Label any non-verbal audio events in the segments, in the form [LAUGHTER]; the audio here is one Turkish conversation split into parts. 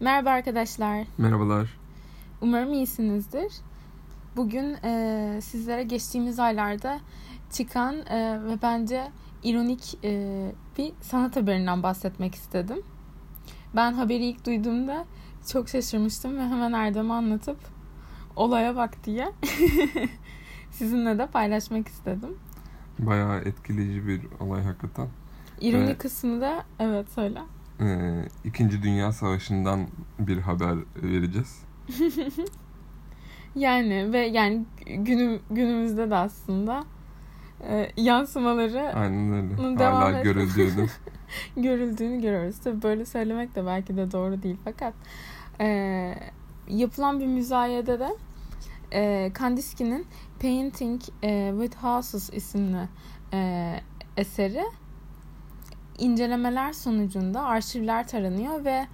Merhaba arkadaşlar. Merhabalar. Umarım iyisinizdir. Bugün e, sizlere geçtiğimiz aylarda çıkan e, ve bence ironik e, bir sanat haberinden bahsetmek istedim. Ben haberi ilk duyduğumda çok şaşırmıştım ve hemen Erdem'e anlatıp olaya bak diye [LAUGHS] sizinle de paylaşmak istedim. Bayağı etkileyici bir olay hakikaten. İroni Evet. kısmı da evet söyle. Ee, İkinci Dünya Savaşı'ndan bir haber vereceğiz. [LAUGHS] Yani ve yani günü, günümüzde de aslında e, yansımaları Aynen öyle. Devam Hala görüldüğünü. [LAUGHS] görüldüğünü görüyoruz. Tabii böyle söylemek de belki de doğru değil fakat e, yapılan bir müzayedede e, Kandinsky'nin Painting e, with Houses isimli e, eseri incelemeler sonucunda arşivler taranıyor ve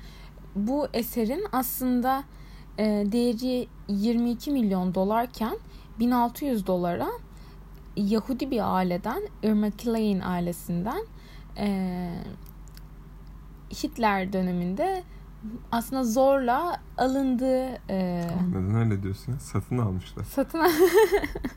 bu eserin aslında e, değeri 22 milyon dolarken 1600 dolara Yahudi bir aileden Irma Kilay'in ailesinden e, Hitler döneminde aslında zorla alındığı e, Neden öyle diyorsun? Satın almışlar. satın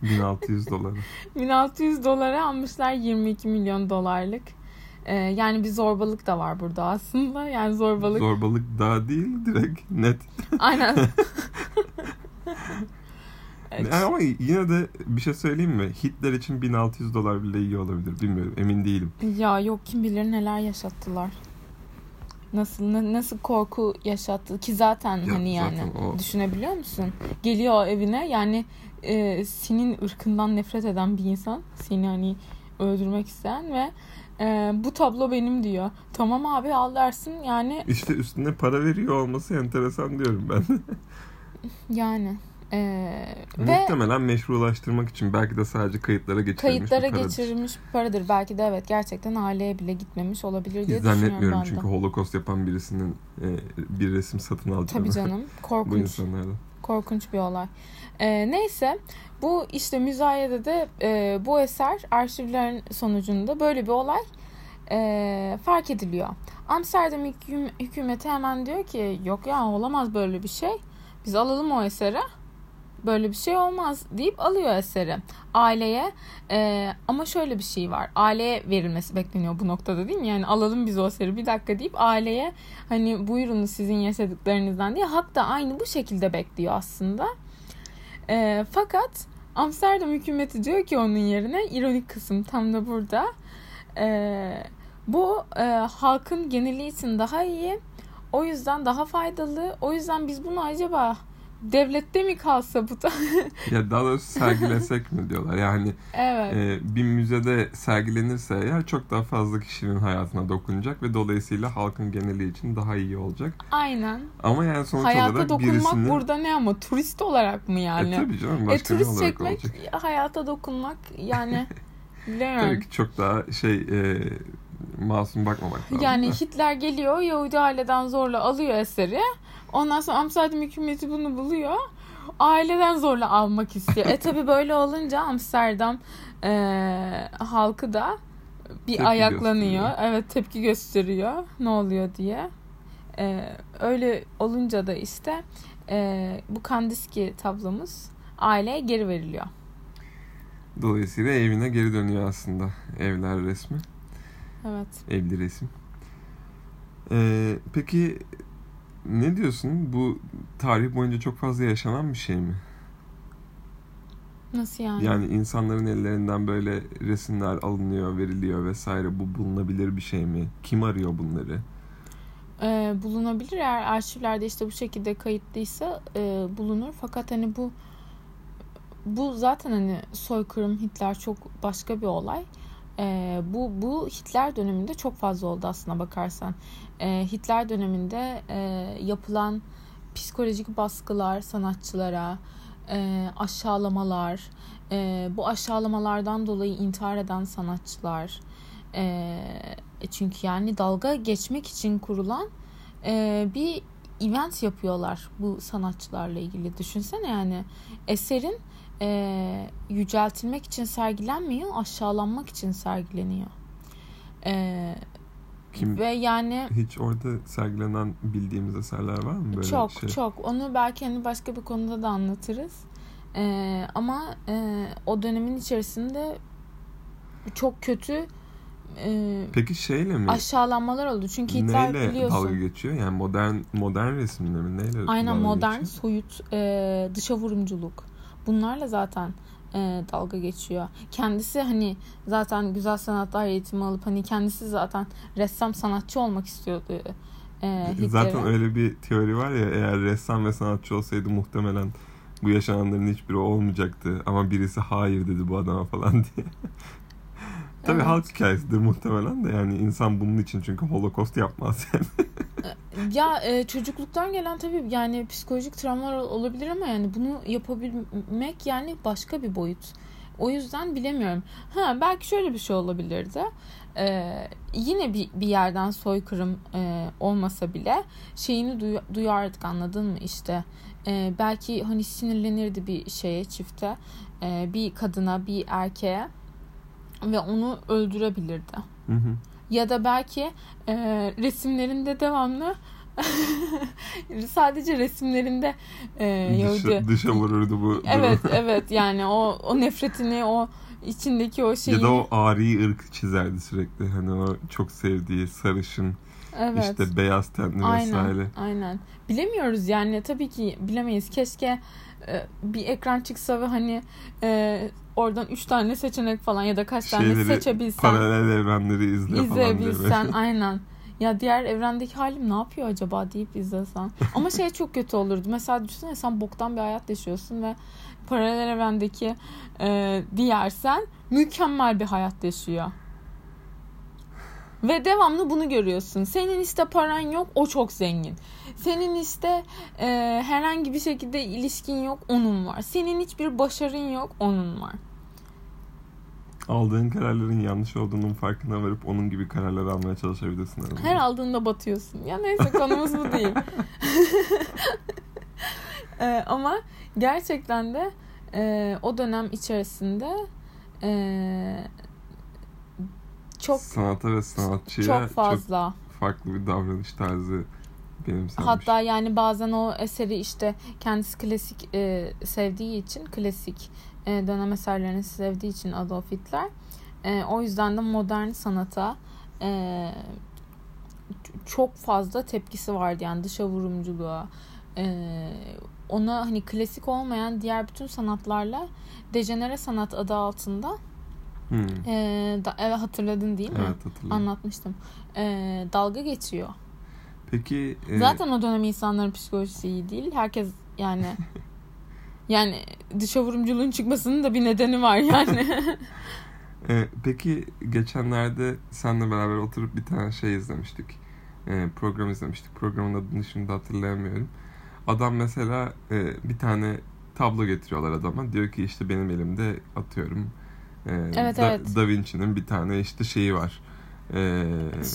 1600 dolara. [LAUGHS] 1600 dolara almışlar 22 milyon dolarlık. E, yani bir zorbalık da var burada aslında. Yani zorbalık. Zorbalık daha değil direkt net. Aynen. [LAUGHS] Evet. Yani Ama yine de bir şey söyleyeyim mi? Hitler için 1600 dolar bile iyi olabilir. Bilmiyorum. Emin değilim. Ya yok kim bilir neler yaşattılar. Nasıl na- nasıl korku yaşattı ki zaten Ya hani yani zaten o- düşünebiliyor musun? Geliyor evine yani e, senin ırkından nefret eden bir insan seni hani öldürmek isteyen ve e, bu tablo benim diyor. Tamam abi al dersin yani İşte üstüne para veriyor olması enteresan diyorum ben. [LAUGHS] yani e, ve Muhtemelen meşrulaştırmak için belki de sadece kayıtlara geçirilmiş kayıtlara bir paradır. geçirilmiş bir paradır. Belki de evet gerçekten aileye bile gitmemiş olabilir diye Hiç düşünüyorum zannetmiyorum çünkü holokost yapan birisinin e, bir resim satın alacağını. Tabii canım [LAUGHS] bu korkunç. insanlardan. Korkunç bir olay. Ee, neyse bu işte müzayedede e, bu eser arşivlerin sonucunda böyle bir olay e, fark ediliyor. Amsterdam hüküm- hükümeti hemen diyor ki yok ya olamaz böyle bir şey. Biz alalım o eseri. Böyle bir şey olmaz deyip alıyor eseri. Aileye e, ama şöyle bir şey var. Aileye verilmesi bekleniyor bu noktada değil mi? Yani alalım biz o eseri bir dakika deyip aileye hani buyurunuz sizin yaşadıklarınızdan diye hak da aynı bu şekilde bekliyor aslında. E, fakat Amsterdam hükümeti diyor ki onun yerine ironik kısım tam da burada. E, bu e, halkın geneli için daha iyi. O yüzden daha faydalı. O yüzden biz bunu acaba devlette mi kalsa bu da? [LAUGHS] Ya daha doğrusu sergilesek mi diyorlar. Yani evet. e, bir müzede sergilenirse eğer çok daha fazla kişinin hayatına dokunacak ve dolayısıyla halkın geneli için daha iyi olacak. Aynen. Ama yani sonuç Hayata olarak dokunmak birisinin... burada ne ama turist olarak mı yani? E tabii canım E, başka ne turist çekmek, olacak? hayata dokunmak yani [LAUGHS] bilemiyorum. Tabii ki çok daha şey e, masum bakmamak lazım. Yani. Hitler geliyor Yahudi aileden zorla alıyor eseri. Ondan sonra Amsterdam hükümeti bunu buluyor. Aileden zorla almak istiyor. e tabi böyle olunca Amsterdam e, halkı da bir Tepki ayaklanıyor. gösteriyor. Evet tepki gösteriyor. Ne oluyor diye. E, öyle olunca da işte e, bu Kandinsky tablomuz aileye geri veriliyor. Dolayısıyla evine geri dönüyor aslında evler resmi. Evet. Evli resim. Ee, peki ne diyorsun? Bu tarih boyunca çok fazla yaşanan bir şey mi? Nasıl yani? Yani insanların ellerinden böyle resimler alınıyor, veriliyor vesaire. Bu bulunabilir bir şey mi? Kim arıyor bunları? e, bulunabilir eğer arşivlerde işte bu şekilde kayıtlıysa e, bulunur fakat hani bu bu zaten hani soykırım Hitler çok başka bir olay E, bu bu Hitler döneminde çok fazla oldu aslına bakarsan. E, Hitler döneminde e, yapılan psikolojik baskılar sanatçılara e, aşağılamalar e, bu aşağılamalardan dolayı intihar eden sanatçılar e, çünkü yani dalga geçmek için kurulan e, bir event yapıyorlar bu sanatçılarla ilgili. Düşünsene yani eserin e, yüceltilmek için sergilenmiyor, aşağılanmak için sergileniyor. E, Kim, Ve yani hiç orada sergilenen bildiğimiz eserler var mı böyle çok şey? çok onu belki hani başka bir konuda da anlatırız. Ee, ama e, o dönemin içerisinde çok kötü e, Peki şeyle mi? aşağılanmalar oldu. Çünkü Hitler Neyle biliyorsun. dalga geçiyor? Yani modern modern resimle mi? Neyle Aynen dalga modern, geçiyor? soyut, e, dışa vurumculuk. Bunlarla zaten e, dalga geçiyor. Kendisi hani zaten güzel sanatlar eğitimi alıp hani kendisi zaten ressam sanatçı olmak istiyordu. E, Hitler'e. Zaten öyle bir teori var ya eğer ressam ve sanatçı olsaydı muhtemelen bu yaşananların hiçbiri olmayacaktı. Ama birisi hayır dedi bu adama falan [LAUGHS] diye. Tabii Evet. halk hikayesidir muhtemelen de yani insan bunun için çünkü holokost yapmaz yani. [LAUGHS] Ya e, çocukluktan gelen tabii yani psikolojik travmalar ol- olabilir ama yani bunu yapabilmek yani başka bir boyut. O yüzden bilemiyorum. Ha belki şöyle bir şey olabilirdi. E, yine bir, bir yerden soykırım e, olmasa bile şeyini duy- duyardık anladın mı işte. E, belki hani sinirlenirdi bir şeye çifte. E, bir kadına bir erkeğe ve onu öldürebilirdi. Hı hı. Ya da belki e, resimlerinde devamlı [LAUGHS] sadece resimlerinde e, Yahudi. dışa, dışa vururdu bu. Evet [LAUGHS] evet yani o o nefretini o içindeki o şeyi. Ya da o ari ırk çizerdi sürekli. Hani o çok sevdiği sarışın, evet. işte beyaz tenli Aynen, vesaire. aynen. Bilemiyoruz yani tabii ki bilemeyiz. Keşke bir ekran çıksa ve hani e, oradan üç tane seçenek falan ya da kaç tane Şeyleri, seçebilsen. Paralel evrenleri izle. İzleyebilsen [LAUGHS] aynen. Ya diğer evrendeki halim ne yapıyor acaba deyip izlesen. Ama şey çok kötü olurdu. Mesela düşünsene sen boktan bir hayat yaşıyorsun ve paralel evrendeki e, diğer sen mükemmel bir hayat yaşıyor. Ve devamlı bunu görüyorsun. Senin işte paran yok, o çok zengin. Senin işte e, herhangi bir şekilde ilişkin yok, onun var. Senin hiçbir başarın yok, onun var. Aldığın kararların yanlış olduğunun farkına varıp onun gibi kararlar almaya çalışabilirsin. arada. Her aldığında batıyorsun. Ya neyse konumuz bu değil. Ee, [LAUGHS] ama gerçekten de e, o dönem içerisinde e, çok Sanata ve sanatçıya çok fazla. çok farklı bir davranış tarzı benimsenmiş. Hatta yani bazen o eseri işte kendisi klasik e, sevdiği için klasik e, dönem eserlerini sevdiği için Adolf Hitler e, o yüzden de modern sanata e, çok fazla tepkisi vardı yani dışa vurumculuğa e, ona hani klasik olmayan diğer bütün sanatlarla dejenere sanat adı altında Hmm. e, da, evet hatırladın değil mi? Evet hatırlıyorum. Anlatmıştım. E, dalga geçiyor. Peki e, Zaten o dönem insanların psikolojisi iyi değil. Herkes yani [LAUGHS] yani dışa vurumculuğun çıkmasının da bir nedeni var yani. [LAUGHS] [LAUGHS] e, peki geçenlerde seninle beraber oturup bir tane şey izlemiştik. E, program izlemiştik. Programın adını şimdi hatırlayamıyorum. Adam mesela e, bir tane tablo getiriyorlar adama. Diyor ki işte benim elimde atıyorum. E, Evet, da, evet. Da Vinci'nin bir tane işte şeyi var. E,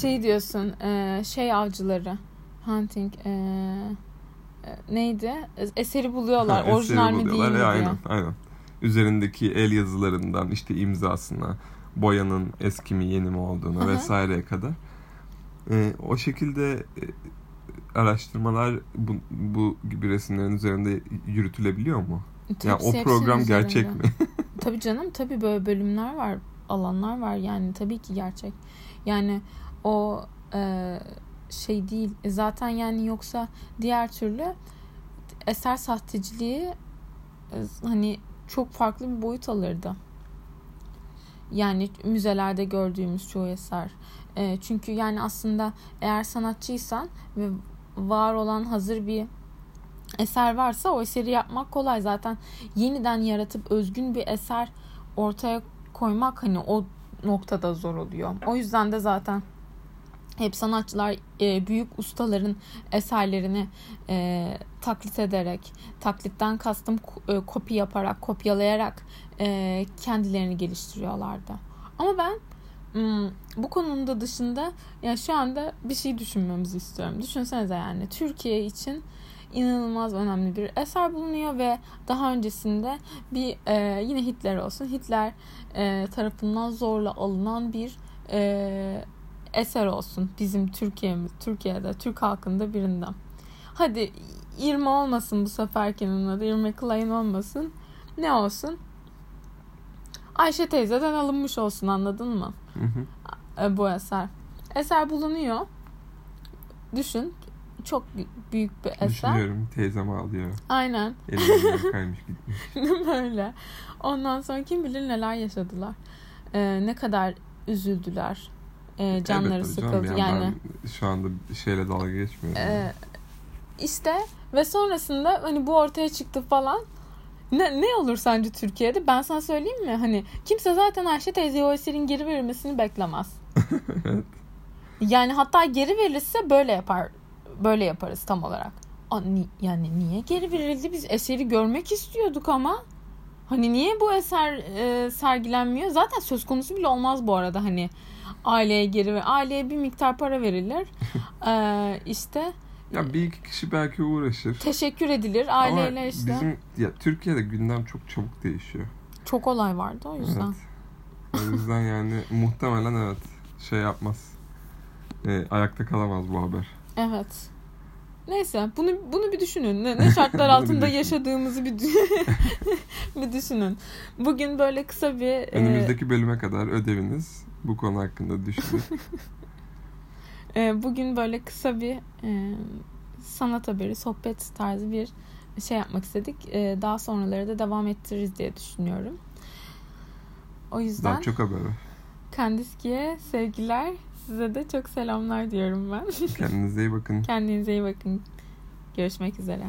şey diyorsun e, şey avcıları hunting e, e, neydi? Eseri buluyorlar. Ha, eseri Orijinal mi değil buluyorlar. mi E, diye. aynen, aynen. Üzerindeki el yazılarından işte imzasına, boyanın eski mi yeni mi olduğunu vesaireye kadar. E, o şekilde e, araştırmalar bu, bu gibi resimlerin üzerinde yürütülebiliyor mu? Tabii Ya o program üzerinde. gerçek mi? [LAUGHS] Tabii canım tabii böyle bölümler var alanlar var. Yani tabii ki gerçek. Yani o e, şey değil. E, zaten yani yoksa diğer türlü eser sahteciliği e, hani çok farklı bir boyut alırdı. Yani müzelerde gördüğümüz çoğu eser. E, çünkü yani aslında eğer sanatçıysan ve var olan hazır bir eser varsa o eseri yapmak kolay zaten yeniden yaratıp özgün bir eser ortaya koymak hani o noktada zor oluyor. O yüzden de zaten hep sanatçılar e, büyük ustaların eserlerini e, taklit ederek, taklitten kastım e, kopya yaparak, kopyalayarak e, kendilerini geliştiriyorlardı. Ama ben hmm, bu konunun da dışında ya şu anda bir şey düşünmemizi istiyorum. Düşünsenize yani Türkiye için inanılmaz önemli bir eser bulunuyor ve daha öncesinde bir e, yine Hitler olsun Hitler e, tarafından zorla alınan bir e, eser olsun bizim Türkiye'miz Türkiye'de Türk halkında birinden. Hadi Irma olmasın bu seferkinin adı Irma Klein olmasın. Ne olsun? Ayşe teyzeden alınmış olsun anladın mı? Hı hı. E, bu eser. Eser bulunuyor. Düşün. Çok büyük bir eser. Düşünüyorum teyzem ağlıyor. Aynen. Elimden [LAUGHS] kaymış gitmiş. Böyle. Ondan sonra kim bilir neler yaşadılar. Ee, ne kadar üzüldüler. Ee, canları Evet, tabii canım, sıkıldı. Yani, Ben şu anda şeyle dalga geçmiyorum. e, işte ve sonrasında hani bu ortaya çıktı falan. Ne, ne olur sence Türkiye'de? Ben sana söyleyeyim mi? Hani kimse zaten Ayşe teyzeye o eserin geri verilmesini beklemez. [LAUGHS] evet. Yani hatta geri verilirse böyle yapar. Böyle yaparız tam olarak. Aa, ni- yani niye geri verildi? Biz eseri görmek istiyorduk ama. Hani niye bu eser e, sergilenmiyor? Zaten söz konusu bile olmaz bu arada hani aileye geri ve aileye bir miktar para verilir. ee, [LAUGHS] işte Ya bir iki kişi belki uğraşır. teşekkür edilir aileyle Ama işte. bizim ya Türkiye'de gündem çok çabuk değişiyor. Çok olay vardı o yüzden. Evet. O yüzden yani muhtemelen evet şey yapmaz. Ee, ayakta kalamaz bu haber. Evet. Neyse bunu bunu bir düşünün. Ne, ne şartlar [LAUGHS] altında yaşadığımızı bir [LAUGHS] bir düşünün. Bugün böyle kısa bir e, Önümüzdeki bölüme kadar ödeviniz bu konu hakkında düşünün. [LAUGHS] e, bugün böyle kısa bir e, sanat haberi, sohbet tarzı bir şey yapmak istedik. E, daha sonraları da devam ettiririz diye düşünüyorum. O yüzden Daha çok haber var. Kandiski'ye sevgiler. Size de çok selamlar diyorum ben. Kendinize iyi bakın. [LAUGHS] Kendinize iyi bakın. Görüşmek üzere.